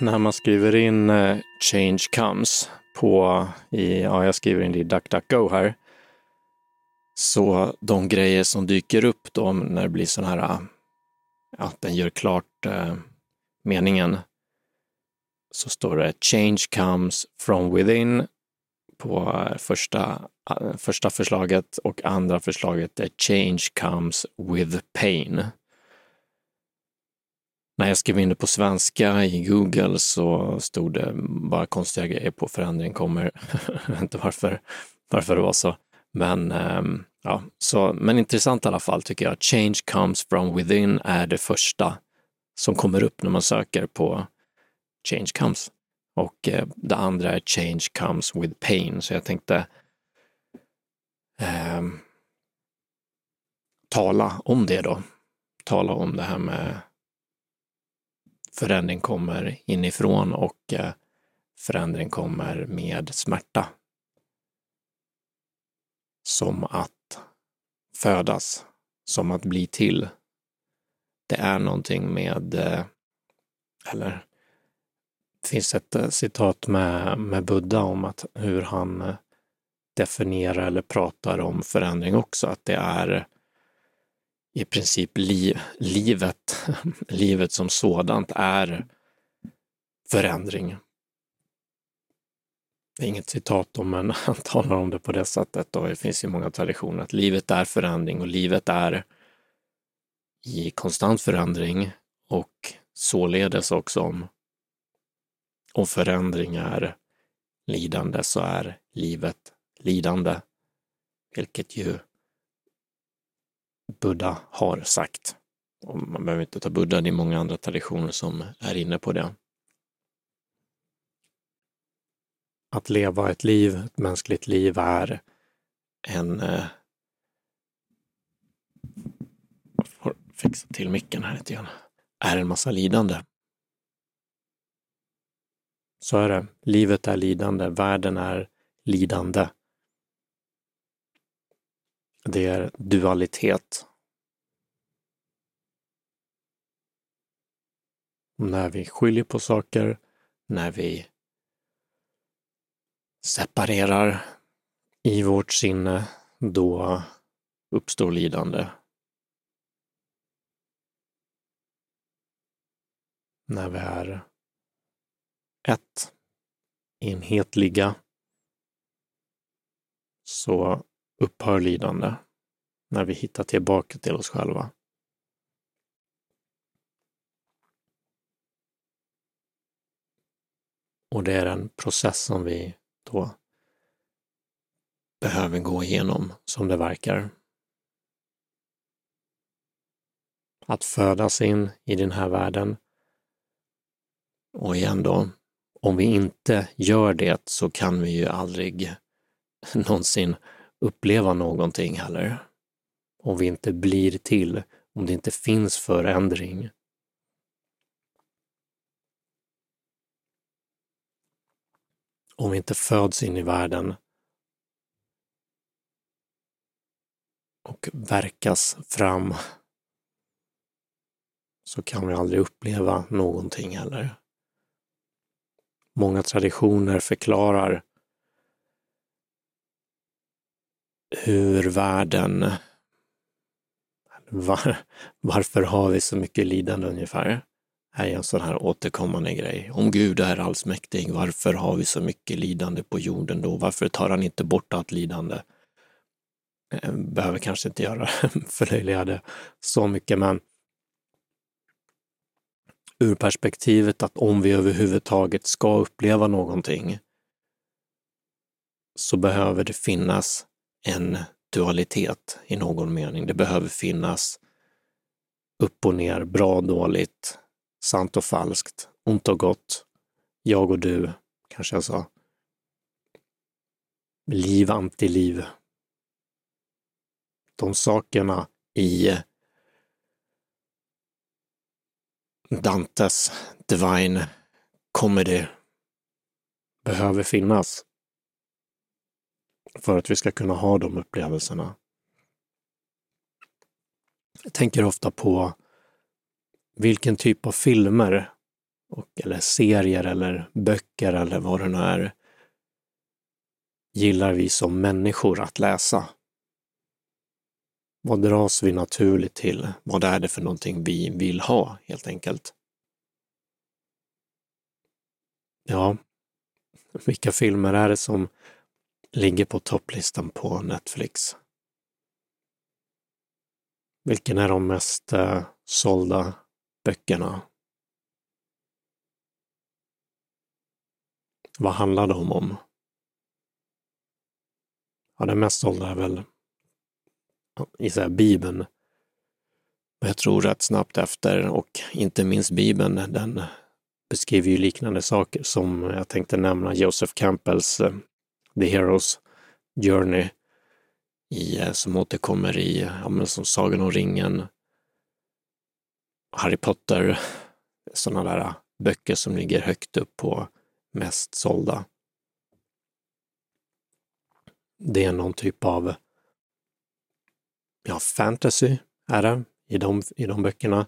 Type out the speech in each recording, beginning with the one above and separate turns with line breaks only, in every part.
när man skriver in eh, change comes på, i, ja, jag skriver in det i DuckDuckGo här, så de grejer som dyker upp då när det blir sån här, eh, att den gör klart eh, meningen, så står det change comes from within på eh, första, första förslaget och andra förslaget är change comes with pain. När jag skrev in det på svenska i Google så stod det bara konstiga grejer på förändring kommer. jag vet inte varför, varför det var så. Men, ehm, ja, så, men intressant i alla fall tycker jag. Change comes from within är det första som kommer upp när man söker på change comes. Och eh, det andra är change comes with pain. Så jag tänkte eh, tala om det då. Tala om det här med förändring kommer inifrån och eh, förändring kommer med smärta. Som att födas, som att bli till. Det är någonting med, eh, eller det finns ett eh, citat med, med Buddha om att hur han definierar eller pratar om förändring också, att det är i princip liv, livet, livet som sådant är förändring. Det är inget citat om, men han talar om det på det sättet och det finns ju många traditioner att livet är förändring och livet är i konstant förändring och således också om, om förändring är lidande så är livet lidande, vilket ju Buddha har sagt. Och man behöver inte ta Buddha, det är många andra traditioner som är inne på det. Att leva ett liv, ett mänskligt liv, är en... Eh, jag får fixa till micken här lite grann. Är en massa lidande. Så är det. Livet är lidande, världen är lidande. Det är dualitet. När vi skiljer på saker, när vi separerar i vårt sinne, då uppstår lidande. När vi är ett, enhetliga, så upphör lidande när vi hittar tillbaka till oss själva. Och det är en process som vi då behöver gå igenom, som det verkar. Att födas in i den här världen. Och igen då, om vi inte gör det så kan vi ju aldrig någonsin uppleva någonting heller. Om vi inte blir till, om det inte finns förändring. Om vi inte föds in i världen och verkas fram så kan vi aldrig uppleva någonting heller. Många traditioner förklarar hur världen... Var, varför har vi så mycket lidande ungefär? är en sån här återkommande grej. Om Gud är allsmäktig, varför har vi så mycket lidande på jorden då? Varför tar han inte bort allt lidande? Eh, behöver kanske inte göra förlöjliga det så mycket, men ur perspektivet att om vi överhuvudtaget ska uppleva någonting så behöver det finnas en dualitet i någon mening. Det behöver finnas upp och ner, bra och dåligt, sant och falskt, ont och gott, jag och du, kanske jag sa. Liv, antiliv. De sakerna i Dantes Divine Comedy behöver finnas för att vi ska kunna ha de upplevelserna. Jag tänker ofta på vilken typ av filmer och, eller serier eller böcker eller vad det nu är, gillar vi som människor att läsa? Vad dras vi naturligt till? Vad är det för någonting vi vill ha, helt enkelt? Ja, vilka filmer är det som ligger på topplistan på Netflix? Vilken är de mest eh, sålda böckerna? Vad handlar de om? Ja, den mest sålda är väl gissar Bibeln. Jag tror rätt snabbt efter och inte minst Bibeln, den beskriver ju liknande saker som jag tänkte nämna Joseph Campbells eh, The Heroes Journey i, eh, som återkommer i ja, men som Sagan om ringen, Harry Potter, sådana där eh, böcker som ligger högt upp på mest sålda. Det är någon typ av ja, fantasy är det i de, i de böckerna.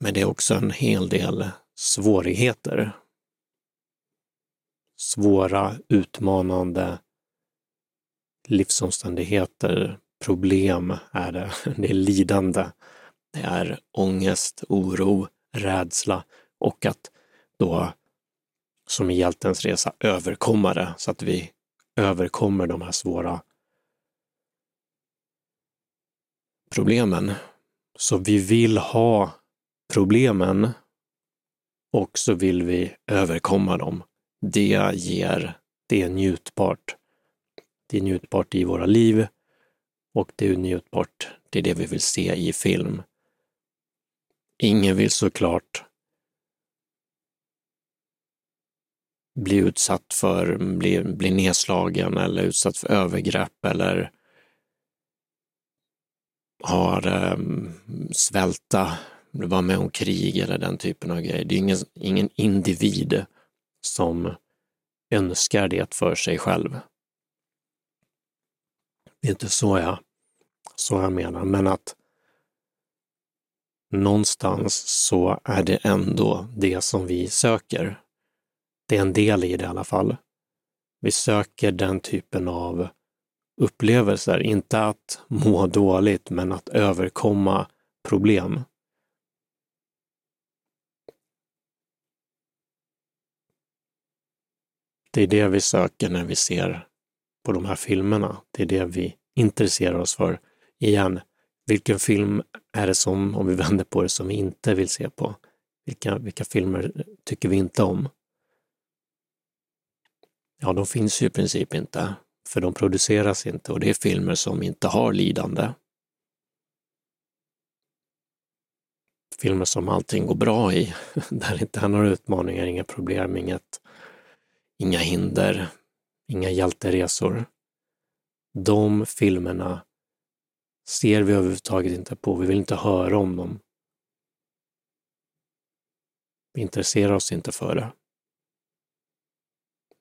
Men det är också en hel del svårigheter. Svåra, utmanande livsomständigheter, problem är det. Det är lidande. Det är ångest, oro, rädsla och att då, som i hjältens resa, överkomma det så att vi överkommer de här svåra problemen. Så vi vill ha problemen och så vill vi överkomma dem. Det ger, det är njutbart. Det är njutbart i våra liv och det är njutbart, det är det vi vill se i film. Ingen vill såklart bli utsatt för, bli, bli nedslagen eller utsatt för övergrepp eller har eh, svälta vara med om krig eller den typen av grejer. Det är ingen, ingen individ som önskar det för sig själv. Det är inte så jag, så jag menar, men att någonstans så är det ändå det som vi söker. Det är en del i det i alla fall. Vi söker den typen av upplevelser, inte att må dåligt, men att överkomma problem. Det är det vi söker när vi ser på de här filmerna. Det är det vi intresserar oss för. Igen, vilken film är det som, om vi vänder på det, som vi inte vill se på? Vilka, vilka filmer tycker vi inte om? Ja, de finns ju i princip inte, för de produceras inte och det är filmer som inte har lidande. Filmer som allting går bra i, där det inte är några utmaningar, inga problem, inget inga hinder, inga hjälteresor. De filmerna ser vi överhuvudtaget inte på. Vi vill inte höra om dem. Vi intresserar oss inte för det.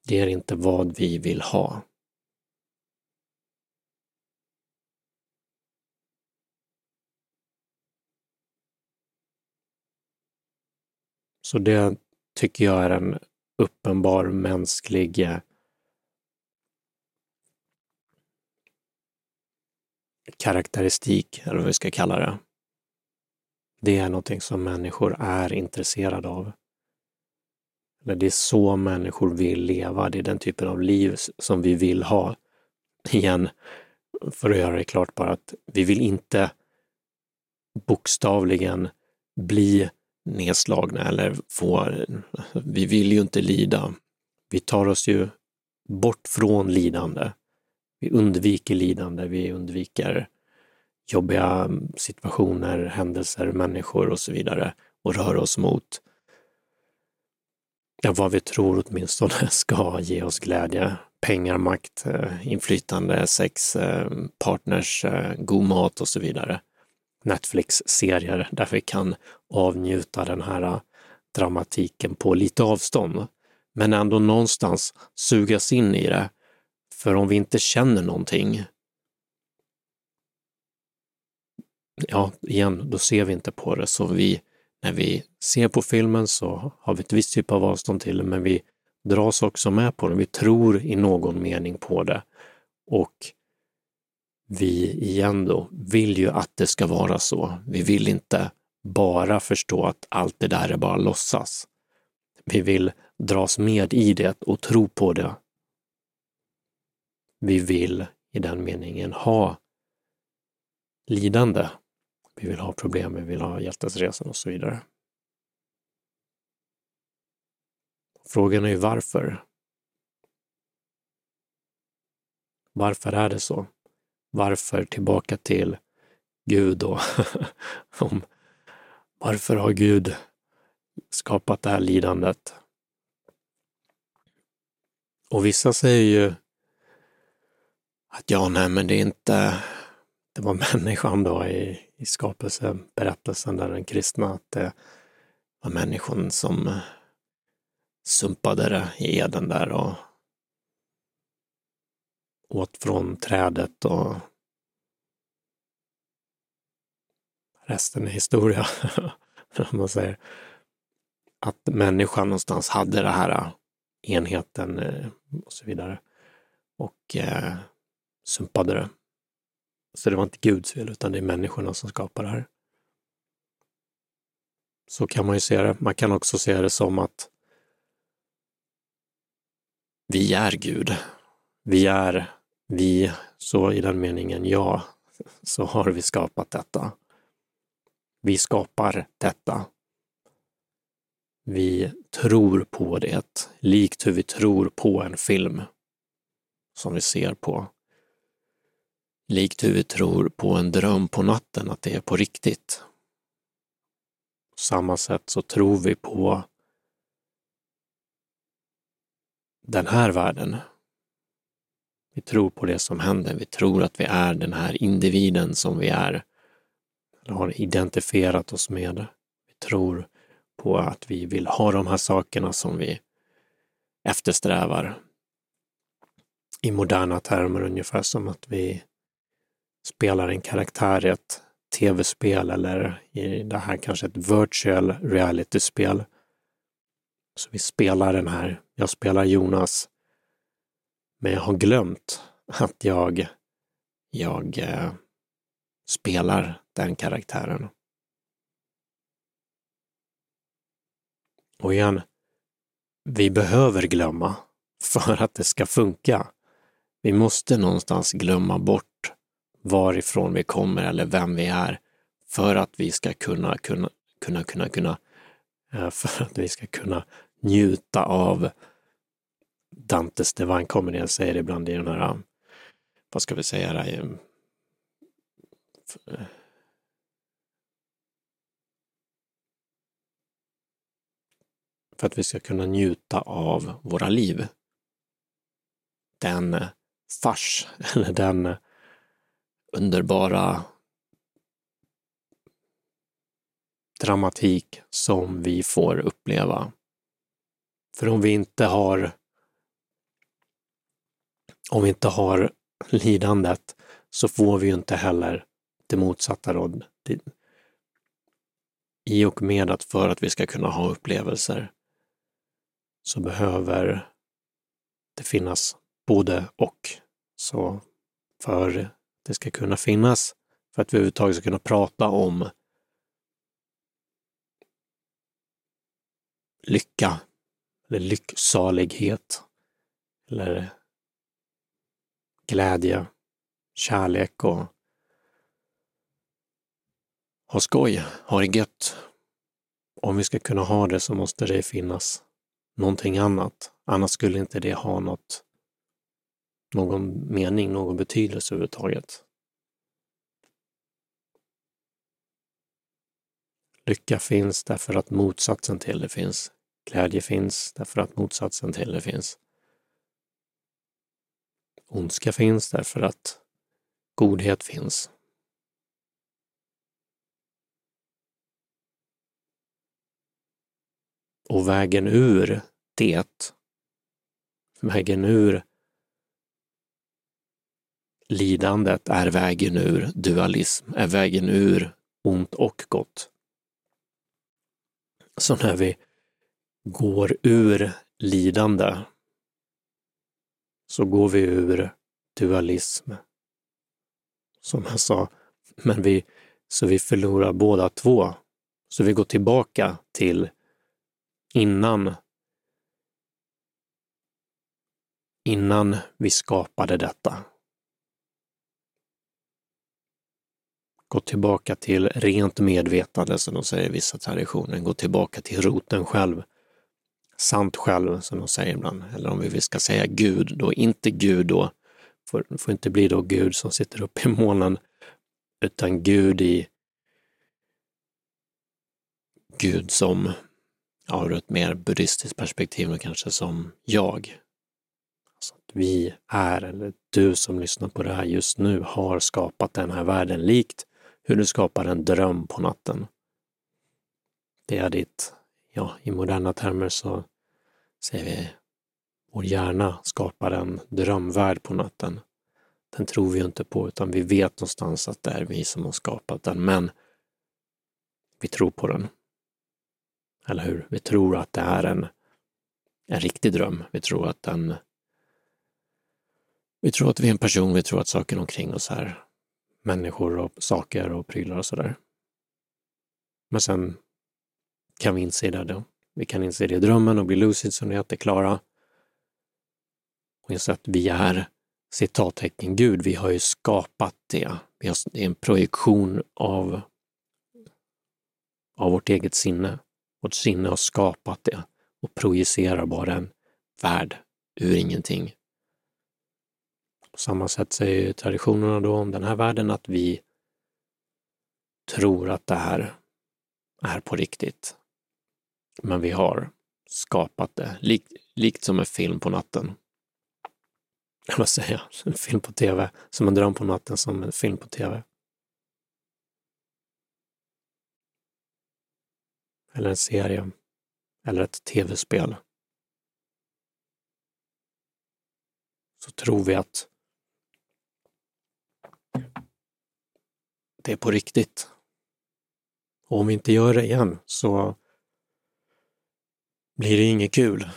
Det är inte vad vi vill ha. Så det tycker jag är en uppenbar mänsklig eh, karaktäristik, eller vad vi ska kalla det. Det är någonting som människor är intresserade av. Eller det är så människor vill leva, det är den typen av liv som vi vill ha. Igen, för att göra det klart bara att vi vill inte bokstavligen bli nedslagna eller får, vi vill ju inte lida. Vi tar oss ju bort från lidande. Vi undviker lidande, vi undviker jobbiga mm, situationer, händelser, människor och så vidare och rör oss mot ja, vad vi tror åtminstone ska ge oss glädje. Pengar, makt, eh, inflytande, sex, eh, partners, eh, god mat och så vidare. Netflix-serier där vi kan avnjuta den här äh, dramatiken på lite avstånd. Men ändå någonstans sugas in i det. För om vi inte känner någonting, ja, igen, då ser vi inte på det. Så vi, när vi ser på filmen så har vi ett visst typ av avstånd till det, men vi dras också med på den. Vi tror i någon mening på det. Och vi igen då vill ju att det ska vara så. Vi vill inte bara förstå att allt det där är bara låtsas. Vi vill dras med i det och tro på det. Vi vill i den meningen ha lidande. Vi vill ha problem, vi vill ha hjältesresan och så vidare. Frågan är ju varför. Varför är det så? Varför tillbaka till Gud och om varför har Gud skapat det här lidandet? Och vissa säger ju att ja, nej, men det är inte, det var människan då i, i skapelseberättelsen där den kristna, att det var människan som sumpade det i Eden där och åt från trädet och resten är historia, om man säger. Att människan någonstans hade det här eh, enheten eh, och så vidare och eh, sumpade det. Så det var inte Guds fel, utan det är människorna som skapar det här. Så kan man ju se det. Man kan också se det som att vi är Gud. Vi är vi, så i den meningen ja, så har vi skapat detta. Vi skapar detta. Vi tror på det, likt hur vi tror på en film som vi ser på. Likt hur vi tror på en dröm på natten, att det är på riktigt. På samma sätt så tror vi på den här världen. Vi tror på det som händer. Vi tror att vi är den här individen som vi är, eller har identifierat oss med. Vi tror på att vi vill ha de här sakerna som vi eftersträvar. I moderna termer ungefär som att vi spelar en karaktär i ett tv-spel eller i det här kanske ett virtual reality-spel. Så vi spelar den här, jag spelar Jonas, men jag har glömt att jag, jag eh, spelar den karaktären. Och igen, vi behöver glömma för att det ska funka. Vi måste någonstans glömma bort varifrån vi kommer eller vem vi är för att vi ska kunna, kunna, kunna, kunna, kunna, eh, för att vi ska kunna njuta av Dantes Divine Comedy. Jag säger ibland i den här, vad ska vi säga, här, eh, eh. för att vi ska kunna njuta av våra liv. Den eh, fars, eller den underbara dramatik som vi får uppleva. För om vi inte har om vi inte har lidandet så får vi ju inte heller det motsatta råd. I och med att för att vi ska kunna ha upplevelser så behöver det finnas både och. Så för att det ska kunna finnas, för att vi överhuvudtaget ska kunna prata om lycka eller lycksalighet eller glädje, kärlek och ha skoj, ha det gött. Om vi ska kunna ha det så måste det finnas någonting annat. Annars skulle inte det ha något, någon mening, någon betydelse överhuvudtaget. Lycka finns därför att motsatsen till det finns. Glädje finns därför att motsatsen till det finns. Ondska finns därför att godhet finns. Och vägen ur det, vägen ur lidandet är vägen ur dualism, är vägen ur ont och gott. Så när vi går ur lidande så går vi ur dualism. Som jag sa, men vi, så vi förlorar båda två. Så vi går tillbaka till innan innan vi skapade detta. Gå tillbaka till rent medvetande, som de säger i vissa traditioner. Gå tillbaka till roten själv. Sant själv, som de säger ibland. Eller om vi ska säga Gud, då inte Gud då, får, får inte bli då Gud som sitter uppe i molnen, utan Gud i Gud som, ja, ur ett mer buddhistiskt perspektiv, och kanske som jag. Alltså att vi är, eller du som lyssnar på det här just nu, har skapat den här världen likt hur du skapar en dröm på natten. Det är ditt, ja, i moderna termer så säger vi vår hjärna skapar en drömvärld på natten. Den tror vi inte på, utan vi vet någonstans att det är vi som har skapat den, men vi tror på den. Eller hur? Vi tror att det är en, en riktig dröm. Vi tror att den vi tror att vi är en person, vi tror att saker omkring oss är människor och saker och prylar och sådär. Men sen kan vi inse det då. Vi kan inse det i drömmen och bli lucid som det heter, klara. Och inse att vi är citattecken Gud. Vi har ju skapat det. Vi har, det är en projektion av, av vårt eget sinne. Vårt sinne har skapat det och projicerar bara en värld ur ingenting. På samma sätt säger traditionerna då om den här världen att vi tror att det här är på riktigt. Men vi har skapat det, likt, likt som en film på natten. Vad säger jag? En film på tv. Som en dröm på natten, som en film på tv. Eller en serie. Eller ett tv-spel. Så tror vi att det är på riktigt. Och om vi inte gör det igen så blir det inget kul.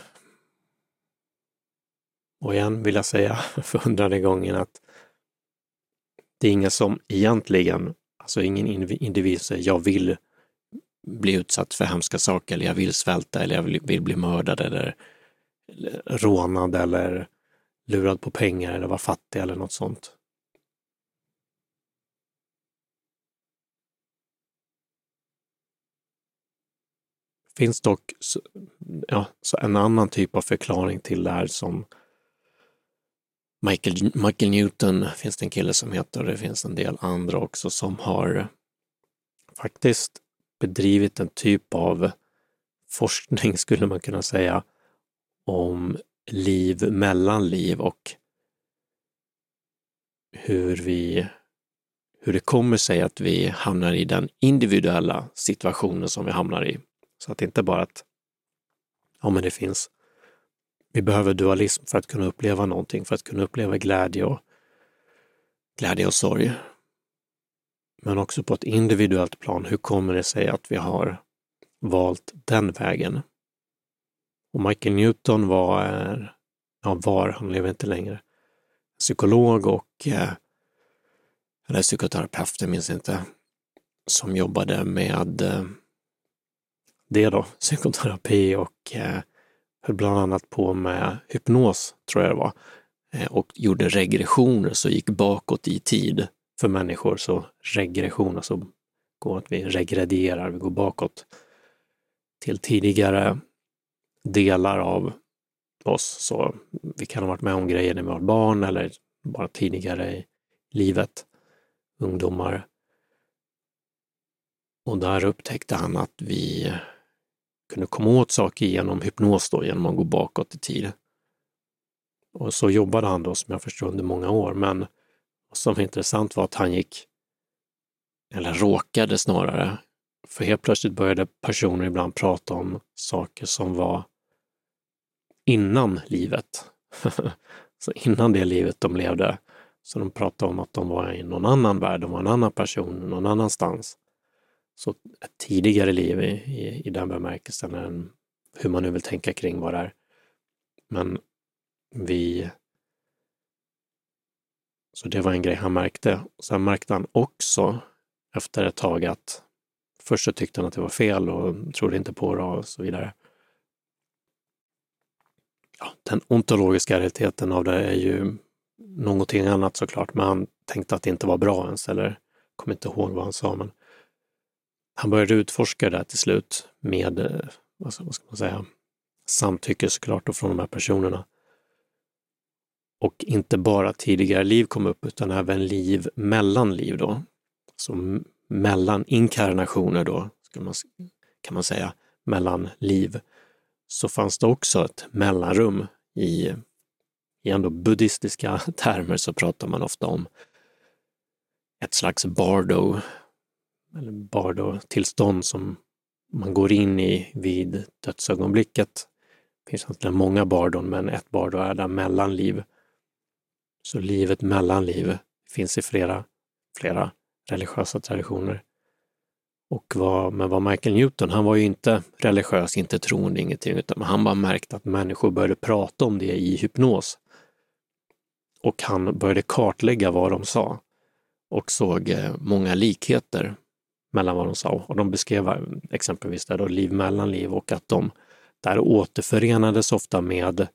Och igen vill jag säga för hundrade gången att det är inga som egentligen, alltså ingen individ säger jag vill bli utsatt för hemska saker eller jag vill svälta eller jag vill, vill bli mördad eller, eller rånad eller lurad på pengar eller vara fattig eller något sånt. Finns dock ja, så en annan typ av förklaring till det här som Michael, Michael Newton finns det en kille som heter och det finns en del andra också som har faktiskt bedrivit en typ av forskning skulle man kunna säga om liv mellan liv och hur vi hur det kommer sig att vi hamnar i den individuella situationen som vi hamnar i. Så att det inte bara att ja, men det finns, vi behöver dualism för att kunna uppleva någonting, för att kunna uppleva glädje och, glädje och sorg. Men också på ett individuellt plan, hur kommer det sig att vi har valt den vägen? Och Michael Newton var, eh, ja var, han lever inte längre, psykolog och eh, eller psykoterapeut, jag minns inte, som jobbade med eh, det då, psykoterapi och eh, höll bland annat på med hypnos, tror jag det var, eh, och gjorde regressioner, så gick bakåt i tid för människor. Så regression, alltså går att vi regredierar, vi går bakåt till tidigare delar av oss. Så vi kan ha varit med om grejer när vi var barn eller bara tidigare i livet, ungdomar. Och där upptäckte han att vi kunde komma åt saker genom hypnos då, genom att gå bakåt i tid. Och så jobbade han då, som jag förstår, under många år. Men vad som var intressant var att han gick, eller råkade snarare, för helt plötsligt började personer ibland prata om saker som var innan livet. så innan det livet de levde. Så de pratade om att de var i någon annan värld, de var en annan person någon annanstans. Så ett tidigare liv i, i, i den bemärkelsen, än hur man nu vill tänka kring vad det är. Men vi... Så det var en grej han märkte. Sen märkte han också efter ett tag att först så tyckte han att det var fel och trodde inte på det och så vidare. Ja, den ontologiska realiteten av det är ju någonting annat såklart, men han tänkte att det inte var bra ens, eller kom inte ihåg vad han sa, men han började utforska det till slut med, alltså, vad ska man säga, samtycke såklart då från de här personerna. Och inte bara tidigare liv kom upp, utan även liv mellan liv då. Så mellan inkarnationer då, man, kan man säga, mellan liv, så fanns det också ett mellanrum i, i ändå buddhistiska termer så pratar man ofta om ett slags bardo, eller bardo-tillstånd som man går in i vid dödsögonblicket. Det finns egentligen många bardon, men ett bardo är där mellanliv. Så livet mellan liv finns i flera, flera religiösa traditioner. Och vad, men vad Michael Newton, han var ju inte religiös, inte troende, ingenting, utan han bara märkte att människor började prata om det i hypnos. Och han började kartlägga vad de sa och såg eh, många likheter mellan vad de sa. Och de beskrev eh, exempelvis där då liv mellan liv och att de där återförenades ofta med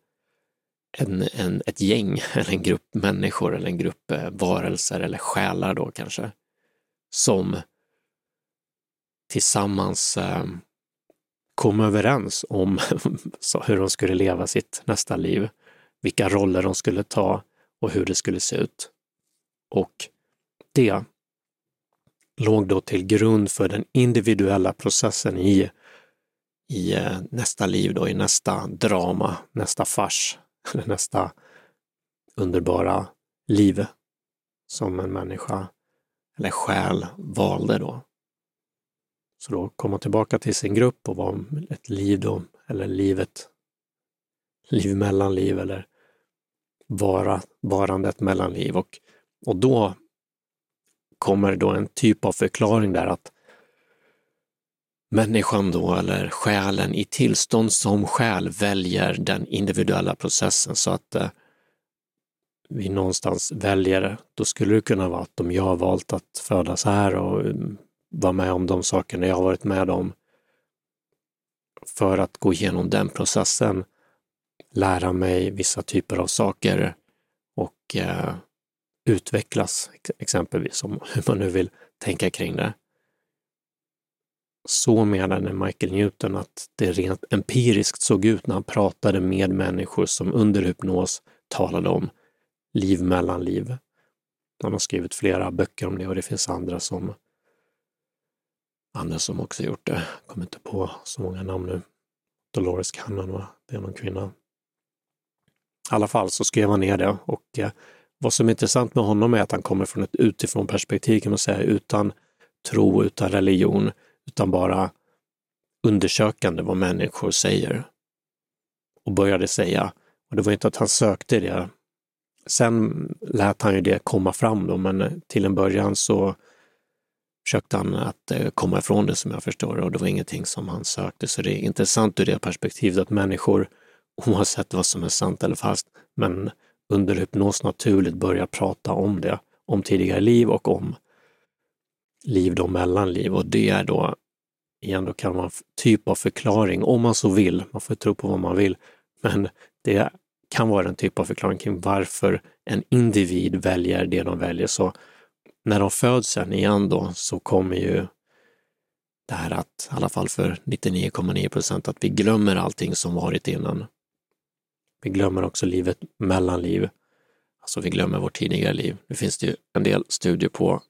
en, en, ett gäng eller en grupp människor eller en grupp eh, varelser eller själar då kanske, som tillsammans eh, kom överens om hur de skulle leva sitt nästa liv, vilka roller de skulle ta och hur det skulle se ut. Och det låg då till grund för den individuella processen i, i eh, nästa liv, då, i nästa drama, nästa fars, nästa underbara liv som en människa eller själ valde då. Så då komma tillbaka till sin grupp och vara ett liv då, eller livet, liv mellan liv eller vara, varandet mellan liv. Och, och då kommer då en typ av förklaring där att människan då, eller själen i tillstånd som själ väljer den individuella processen. Så att eh, vi någonstans väljer, då skulle det kunna vara att om jag har valt att födas här och eh, vara med om de sakerna jag har varit med om. För att gå igenom den processen, lära mig vissa typer av saker och eh, utvecklas exempelvis, om hur man nu vill tänka kring det. Så menade Michael Newton att det rent empiriskt såg ut när han pratade med människor som under hypnos talade om liv mellan liv. Han har skrivit flera böcker om det och det finns andra som andra som också gjort det. Jag kommer inte på så många namn nu. Dolores Cannon, va? det är någon kvinna. I alla fall så skrev han ner det och eh, vad som är intressant med honom är att han kommer från ett utifrån perspektiv kan man säga, utan tro, utan religion, utan bara undersökande vad människor säger. Och började säga, och det var inte att han sökte det. Sen lät han ju det komma fram då, men till en början så försökte han att eh, komma ifrån det som jag förstår och det var ingenting som han sökte. Så det är intressant ur det perspektivet att människor, oavsett vad som är sant eller falskt, men under hypnos naturligt börjar prata om det, om tidigare liv och om liv då mellan liv och det är då igen, då kan man typ av förklaring, om man så vill, man får tro på vad man vill, men det kan vara en typ av förklaring kring varför en individ väljer det de väljer. Så när de föds sen igen då så kommer ju det här att, i alla fall för 99,9 procent, att vi glömmer allting som varit innan. Vi glömmer också livet mellan liv. Alltså vi glömmer vårt tidigare liv. Nu finns det ju en del studier på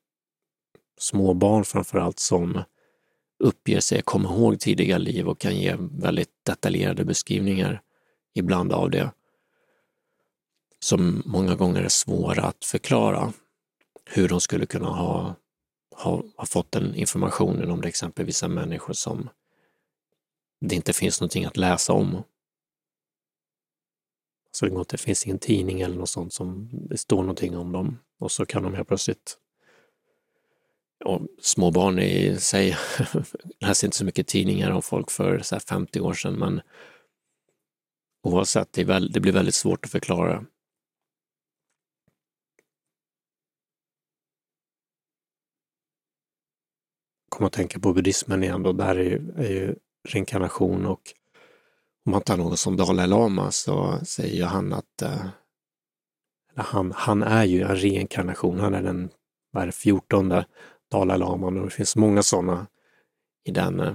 små barn framför allt som uppger sig komma ihåg tidiga liv och kan ge väldigt detaljerade beskrivningar ibland av det som många gånger är svåra att förklara hur de skulle kunna ha, ha, ha fått den informationen om det exempelvis är människor som det inte finns någonting att läsa om. Så det, det finns ingen tidning eller något sånt som det står någonting om dem och så kan de helt plötsligt och små barn i sig läser inte så mycket tidningar om folk för så 50 år sedan, men oavsett, det, väl, det blir väldigt svårt att förklara. Kom att tänka på buddhismen igen då, där är ju, är ju reinkarnation och om man tar någon som Dalai Lama så säger ju han att eh, han, han är ju en reinkarnation, han är den vad är det, 14 Dalai Lama. Och det finns många sådana i den, eh,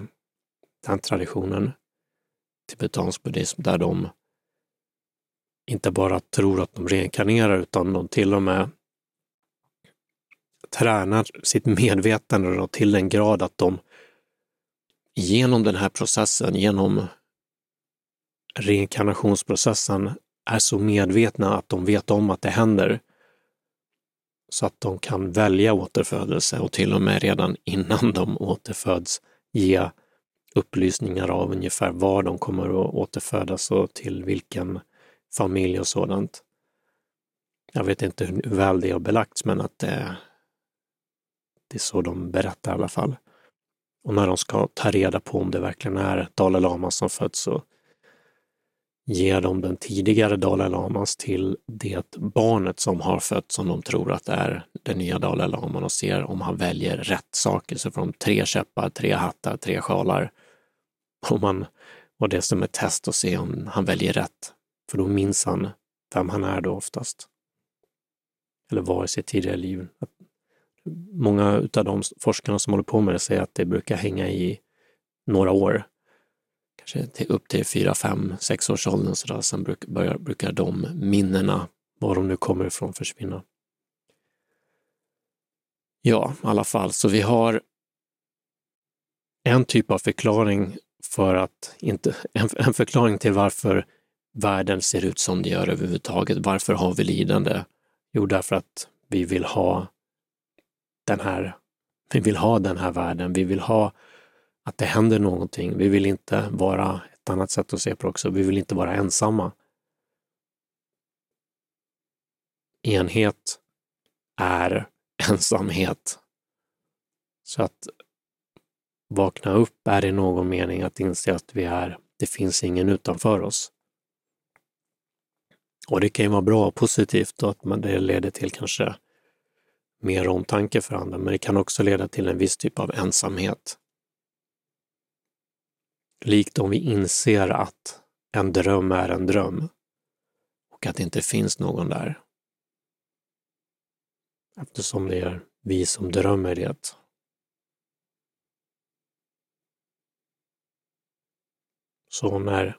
den traditionen, tibetansk buddhism, där de inte bara tror att de reinkarnerar utan de till och med tränar sitt medvetande till den grad att de genom den här processen, genom reinkarnationsprocessen, är så medvetna att de vet om att det händer. Så att de kan välja återfödelse och till och med redan innan de återföds ge upplysningar av ungefär var de kommer att återfödas och till vilken familj och sådant. Jag vet inte hur väl det har belagts, men att det, det är så de berättar i alla fall. Och när de ska ta reda på om det verkligen är Dalai Lama som föds så ger de den tidigare Dalai Lamas till det barnet som har fötts som de tror att det är den nya Dalai Laman och ser om han väljer rätt saker. Så får de tre käppar, tre hattar, tre sjalar. Och, man, och det är som ett test att se om han väljer rätt. För då minns han vem han är då oftast. Eller var i sitt tidigare liv. Många av de forskarna som håller på med det säger att det brukar hänga i några år. Kanske till, upp till fyra, fem, sex års åldern så där. Sen bruk, börjar, brukar de minnena, var de nu kommer ifrån, försvinna. Ja, i alla fall, så vi har en typ av förklaring för att inte, en, en förklaring till varför världen ser ut som den gör överhuvudtaget. Varför har vi lidande? Jo, därför att vi vill ha den här, vi vill ha den här världen. Vi vill ha att det händer någonting. Vi vill inte vara, ett annat sätt att se på det också, vi vill inte vara ensamma. Enhet är ensamhet. Så att vakna upp är i någon mening att inse att vi är, det finns ingen utanför oss. Och det kan ju vara bra och positivt och att man, det leder till kanske mer omtanke för andra, men det kan också leda till en viss typ av ensamhet. Likt om vi inser att en dröm är en dröm och att det inte finns någon där. Eftersom det är vi som drömmer det. Så när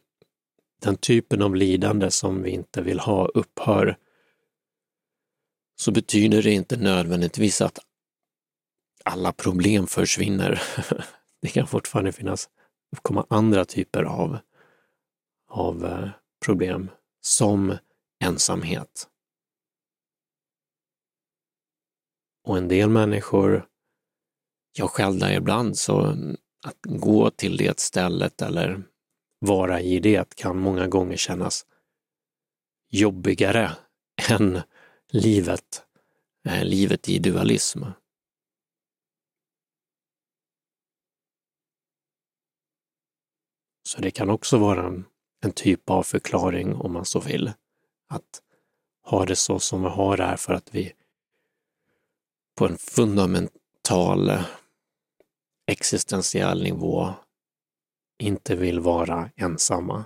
den typen av lidande som vi inte vill ha upphör, så betyder det inte nödvändigtvis att alla problem försvinner. Det kan fortfarande finnas, komma andra typer av, av eh, problem, som ensamhet. Och en del människor, jag själv där ibland, så att gå till det stället eller vara i det kan många gånger kännas jobbigare än livet, eh, livet i dualism. Så det kan också vara en, en typ av förklaring om man så vill. Att ha det så som vi har det här för att vi på en fundamental eh, existentiell nivå inte vill vara ensamma.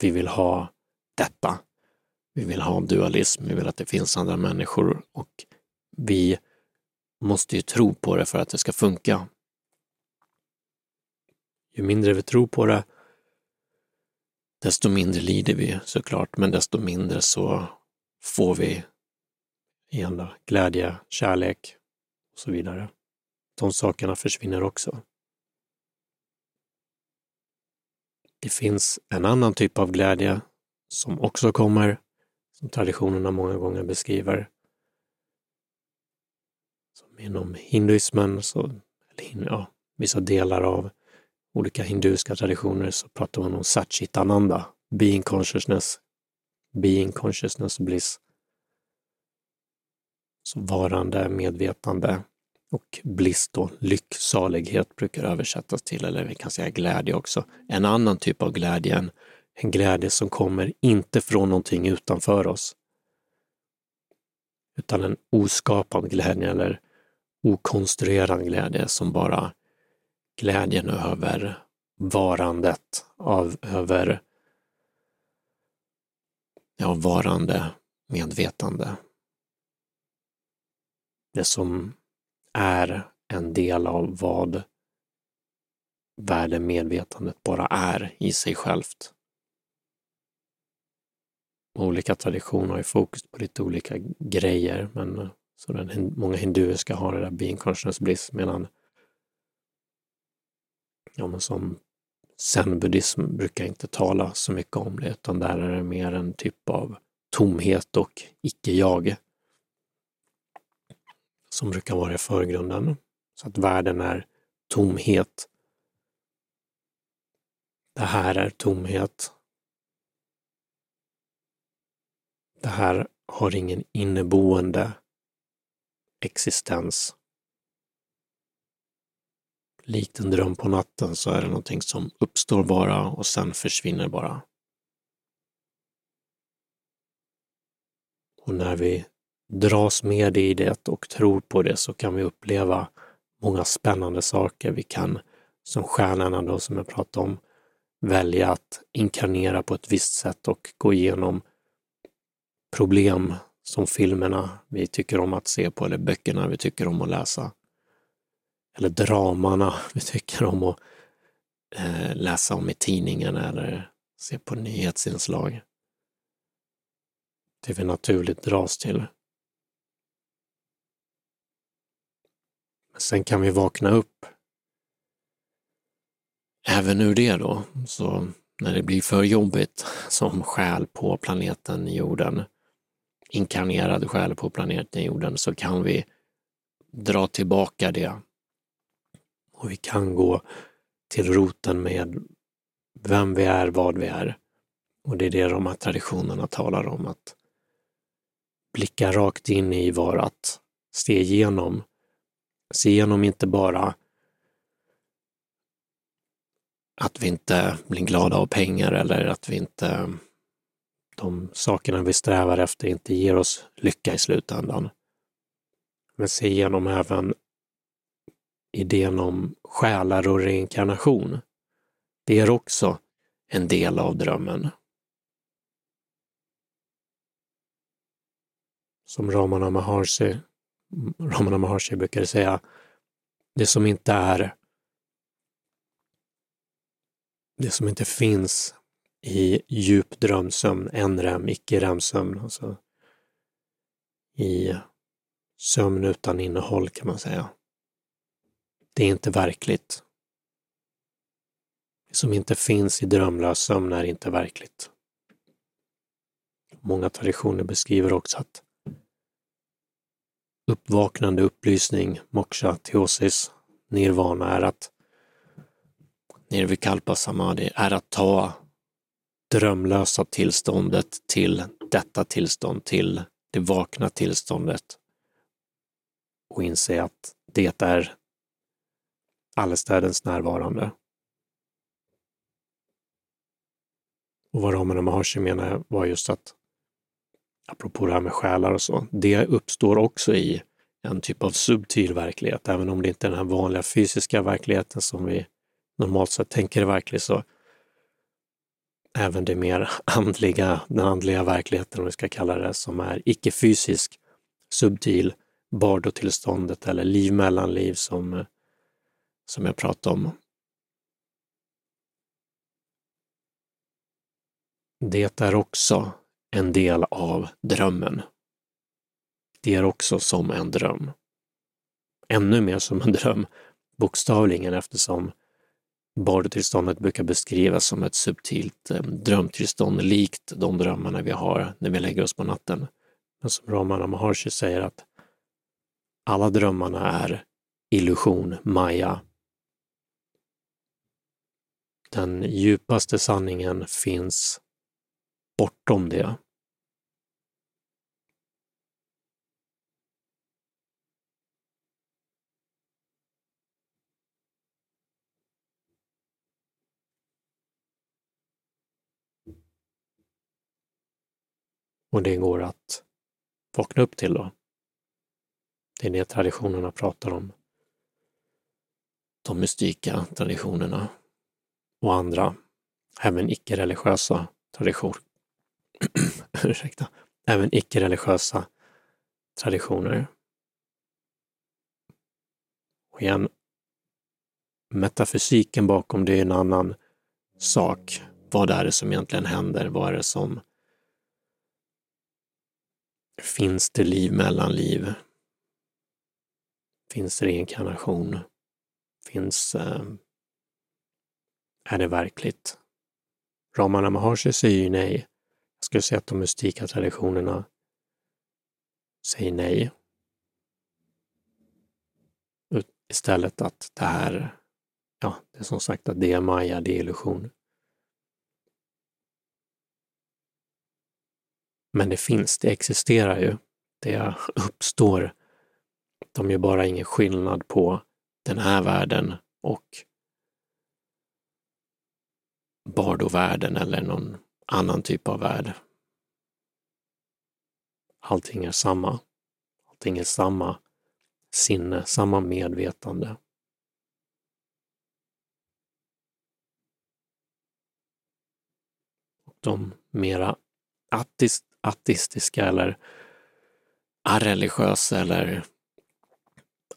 Vi vill ha detta. Vi vill ha dualism, vi vill att det finns andra människor och vi måste ju tro på det för att det ska funka. Ju mindre vi tror på det, desto mindre lider vi såklart, men desto mindre så får vi igen då, glädje, kärlek och så vidare. De sakerna försvinner också. Det finns en annan typ av glädje som också kommer, som traditionerna många gånger beskriver. Som inom hinduismen, så, eller ja, vissa delar av olika hinduiska traditioner så pratar man om satchitananda, being consciousness, being consciousness bliss. Så varande, medvetande, Och bliss då, lycksalighet brukar översättas till, eller vi kan säga glädje också. En annan typ av glädje, en, en glädje som kommer inte från någonting utanför oss, utan en oskapad glädje eller okonstruerad glädje som bara glädjen över varandet, av, över ja, varande medvetande. Det som är en del av vad värdemedvetandet bara är i sig självt. Olika traditioner har ju fokus på lite olika grejer, men så den, många hinduiska har det där being consciousness bliss, medan ja, men som zen-buddhism brukar inte tala så mycket om det, utan där är det mer en typ av tomhet och icke-jag som brukar vara i förgrunden. Så att världen är tomhet. Det här är tomhet. Det här har ingen inneboende existens. Likt en dröm på natten så är det någonting som uppstår bara och sen försvinner bara. Och när vi dras med i det och tror på det så kan vi uppleva många spännande saker. Vi kan, som stjärnorna då som jag pratade om, välja att inkarnera på ett visst sätt och gå igenom problem som filmerna vi tycker om att se på eller böckerna vi tycker om att läsa. Eller dramana vi tycker om att eh, läsa om i tidningen eller se på nyhetsinslag. Det vi naturligt dras till. Sen kan vi vakna upp även ur det då. Så när det blir för jobbigt som själ på planeten jorden, inkarnerad själ på planeten jorden, så kan vi dra tillbaka det. Och vi kan gå till roten med vem vi är, vad vi är. Och det är det de här traditionerna talar om, att blicka rakt in i varat, se igenom Se igenom inte bara att vi inte blir glada av pengar eller att vi inte, de sakerna vi strävar efter inte ger oss lycka i slutändan. Men se igenom även idén om själar och reinkarnation. Det är också en del av drömmen. Som Ramana Maharshi Ramana Maharshi brukar säga, det som inte är det som inte finns i djup drömsömn, NREM, icke-REM-sömn, alltså i sömn utan innehåll kan man säga. Det är inte verkligt. Det som inte finns i drömlös sömn är inte verkligt. Många traditioner beskriver också att uppvaknande, upplysning, moksha, teosis, nirvana är att nirvikalpa samadhi är att ta drömlösa tillståndet till detta tillstånd, till det vakna tillståndet och inse att det är allestädens närvarande. Och vad Ramana Maharshi menar var just att apropå det här med själar och så, det uppstår också i en typ av subtil verklighet. Även om det inte är den här vanliga fysiska verkligheten som vi normalt sett tänker är verklig, så även det mer andliga, den andliga verkligheten, om vi ska kalla det, som är icke-fysisk, subtil, bardotillståndet eller liv mellan liv som, som jag pratade om. Det är också en del av drömmen. Det är också som en dröm. Ännu mer som en dröm, bokstavligen, eftersom bardotillståndet brukar beskrivas som ett subtilt eh, drömtillstånd likt de drömmarna vi har när vi lägger oss på natten. Men som Ramana Maharshi säger att alla drömmarna är illusion, maya. Den djupaste sanningen finns bortom det. Och det går att vakna upp till då. Det är det traditionerna pratar om. De mystika traditionerna och andra, även icke-religiösa traditioner. Ursäkta. Även icke-religiösa traditioner. Och igen, metafysiken bakom det är en annan sak. Vad är det som egentligen händer? Vad är det som... Finns det liv mellan liv? Finns det reinkarnation? Finns... Eh, är det verkligt? Ramana Maharshi säger ju nej. Jag skulle säga att de mystika traditionerna säger nej. Istället att det här, ja, det är som sagt att det är Maya, det är illusion. Men det finns, det existerar ju. Det uppstår. De gör bara ingen skillnad på den här världen och Bardovärlden eller någon annan typ av värld. Allting är samma. Allting är samma sinne, samma medvetande. Och de mera ateist, ateistiska eller areligiösa eller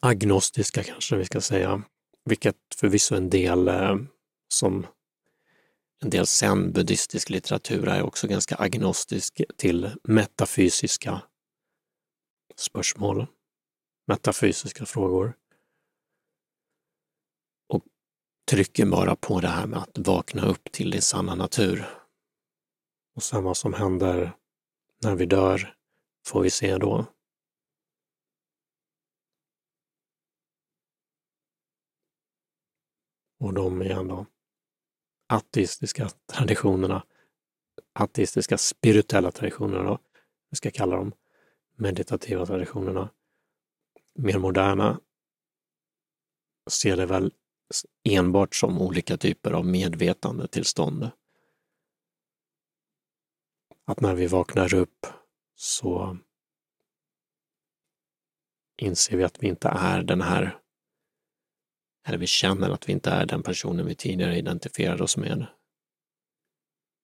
agnostiska kanske vi ska säga, vilket förvisso en del eh, som en del zen-buddhistisk litteratur är också ganska agnostisk till metafysiska spörsmål, metafysiska frågor. Och trycker bara på det här med att vakna upp till din sanna natur. Och sen vad som händer när vi dör får vi se då. Och de igen då ateistiska traditionerna, ateistiska spirituella traditionerna, då, vi ska kalla dem, meditativa traditionerna, mer moderna, ser det väl enbart som olika typer av medvetandetillstånd. Att när vi vaknar upp så inser vi att vi inte är den här eller vi känner att vi inte är den personen vi tidigare identifierade oss med.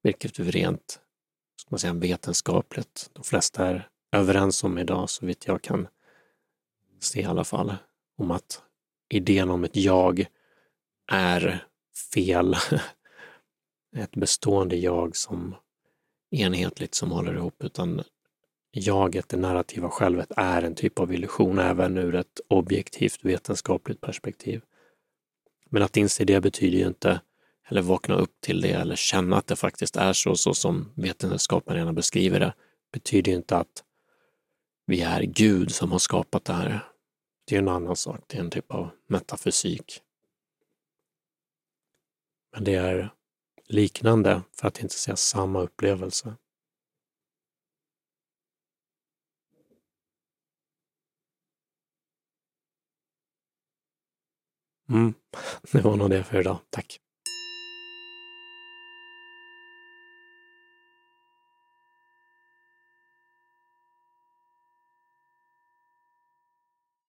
Vilket vi rent ska man säga, vetenskapligt, de flesta är överens om idag, så vitt jag kan se i alla fall, om att idén om ett jag är fel. ett bestående jag som enhetligt som håller ihop, utan jaget, det narrativa självet, är en typ av illusion även ur ett objektivt vetenskapligt perspektiv. Men att inse det betyder ju inte, eller vakna upp till det eller känna att det faktiskt är så, så som vetenskapen redan beskriver det, betyder ju inte att vi är Gud som har skapat det här. Det är en annan sak, det är en typ av metafysik. Men det är liknande, för att inte säga samma upplevelse. Mm. Det var nog det för idag. Tack!